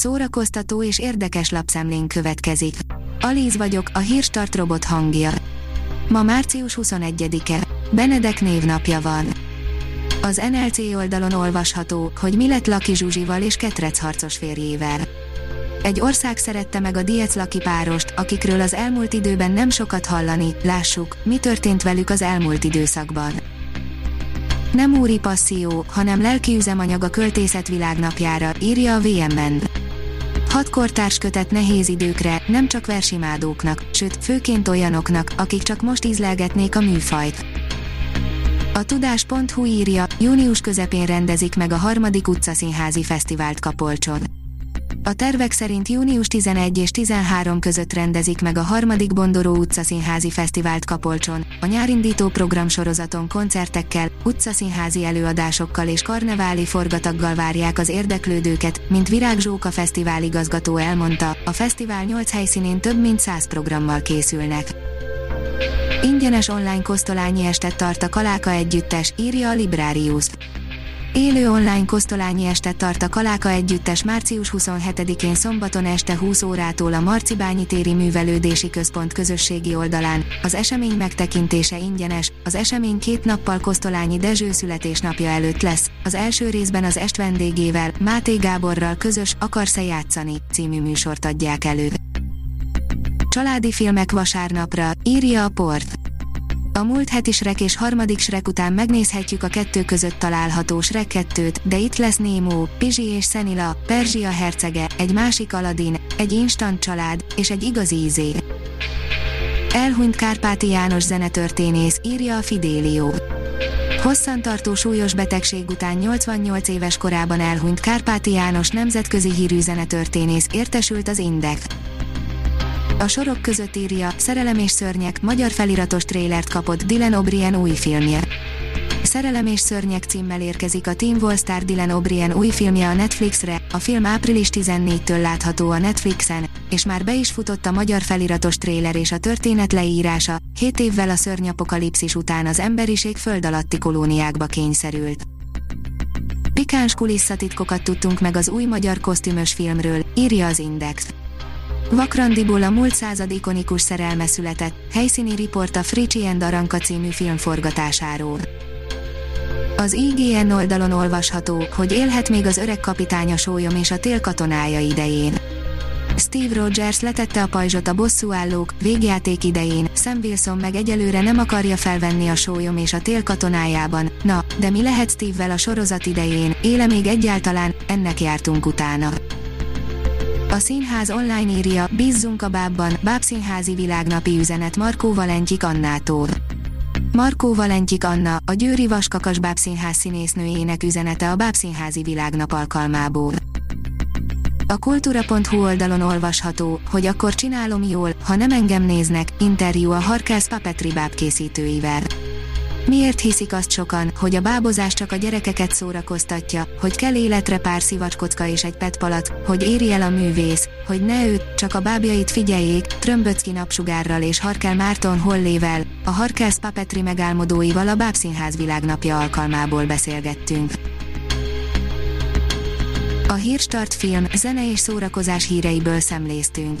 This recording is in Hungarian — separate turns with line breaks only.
szórakoztató és érdekes lapszemlén következik. Alíz vagyok, a hírstart robot hangja. Ma március 21-e. Benedek névnapja van. Az NLC oldalon olvasható, hogy mi lett Laki Zsuzsival és Ketrec harcos férjével. Egy ország szerette meg a Diec Laki párost, akikről az elmúlt időben nem sokat hallani, lássuk, mi történt velük az elmúlt időszakban. Nem úri passzió, hanem lelki üzemanyag a költészet világnapjára, írja a VMN. Hat kortárs kötet nehéz időkre, nem csak versimádóknak, sőt, főként olyanoknak, akik csak most ízlelgetnék a műfajt. A tudás.hu írja, június közepén rendezik meg a harmadik utcaszínházi fesztivált Kapolcson. A tervek szerint június 11 és 13 között rendezik meg a harmadik Bondoró utcaszínházi fesztivált Kapolcson. A nyárindító programsorozaton koncertekkel, utcaszínházi előadásokkal és karneváli forgataggal várják az érdeklődőket, mint Virág Zsóka fesztivál igazgató elmondta, a fesztivál 8 helyszínén több mint 100 programmal készülnek. Ingyenes online kosztolányi estet tart a Kaláka együttes, írja a Librarius. Élő online kosztolányi estet tart a Kaláka Együttes március 27-én szombaton este 20 órától a Marcibányi téri művelődési központ közösségi oldalán. Az esemény megtekintése ingyenes, az esemény két nappal Kosztolányi Dezső születésnapja előtt lesz. Az első részben az est vendégével, Máté Gáborral közös Akarsz-e játszani című műsort adják elő. Családi filmek vasárnapra, írja a port. A múlt heti Shrek és harmadik Shrek után megnézhetjük a kettő között található Shrek 2-t, de itt lesz Nemo, Pizsi és Szenila, Perzsia hercege, egy másik Aladdin, egy instant család, és egy igazi ízé. Elhunyt Kárpáti János zenetörténész, írja a Fidélió. Hosszantartó súlyos betegség után 88 éves korában elhunyt Kárpáti János nemzetközi hírű zenetörténész értesült az Index. A sorok között írja, Szerelem és szörnyek, magyar feliratos trélert kapott Dylan O'Brien új filmje. Szerelem és szörnyek címmel érkezik a Team Wallstar Dylan O'Brien új filmje a Netflixre, a film április 14-től látható a Netflixen, és már be is futott a magyar feliratos tréler és a történet leírása, 7 évvel a szörnyapokalipszis után az emberiség föld alatti kolóniákba kényszerült. Pikáns kulisszatitkokat tudtunk meg az új magyar kosztümös filmről, írja az Index. Vakrandiból a múlt század ikonikus szerelme született, helyszíni riport a Fricsi and Aranka című film forgatásáról. Az IGN oldalon olvasható, hogy élhet még az öreg kapitánya sólyom és a tél katonája idején. Steve Rogers letette a pajzsot a bosszúállók végjáték idején, Sam Wilson meg egyelőre nem akarja felvenni a sólyom és a tél katonájában, na, de mi lehet Steve-vel a sorozat idején, éle még egyáltalán, ennek jártunk utána. A színház online írja, bízzunk a bábban, bábszínházi világnapi üzenet Markó Valentyik Annától. Markó Valentyik Anna, a Győri Vaskakas Bábszínház színésznőjének üzenete a Bábszínházi világnap alkalmából. A kultúra.hu oldalon olvasható, hogy akkor csinálom jól, ha nem engem néznek, interjú a Harkász Papetri bábkészítőivel. Miért hiszik azt sokan, hogy a bábozás csak a gyerekeket szórakoztatja, hogy kell életre pár szivacskocka és egy petpalat, hogy éri el a művész, hogy ne őt, csak a bábjait figyeljék, Trömböcki napsugárral és Harkel Márton Hollével, a Harkelsz Papetri megálmodóival a Bábszínház világnapja alkalmából beszélgettünk. A Hírstart film, zene és szórakozás híreiből szemléztünk.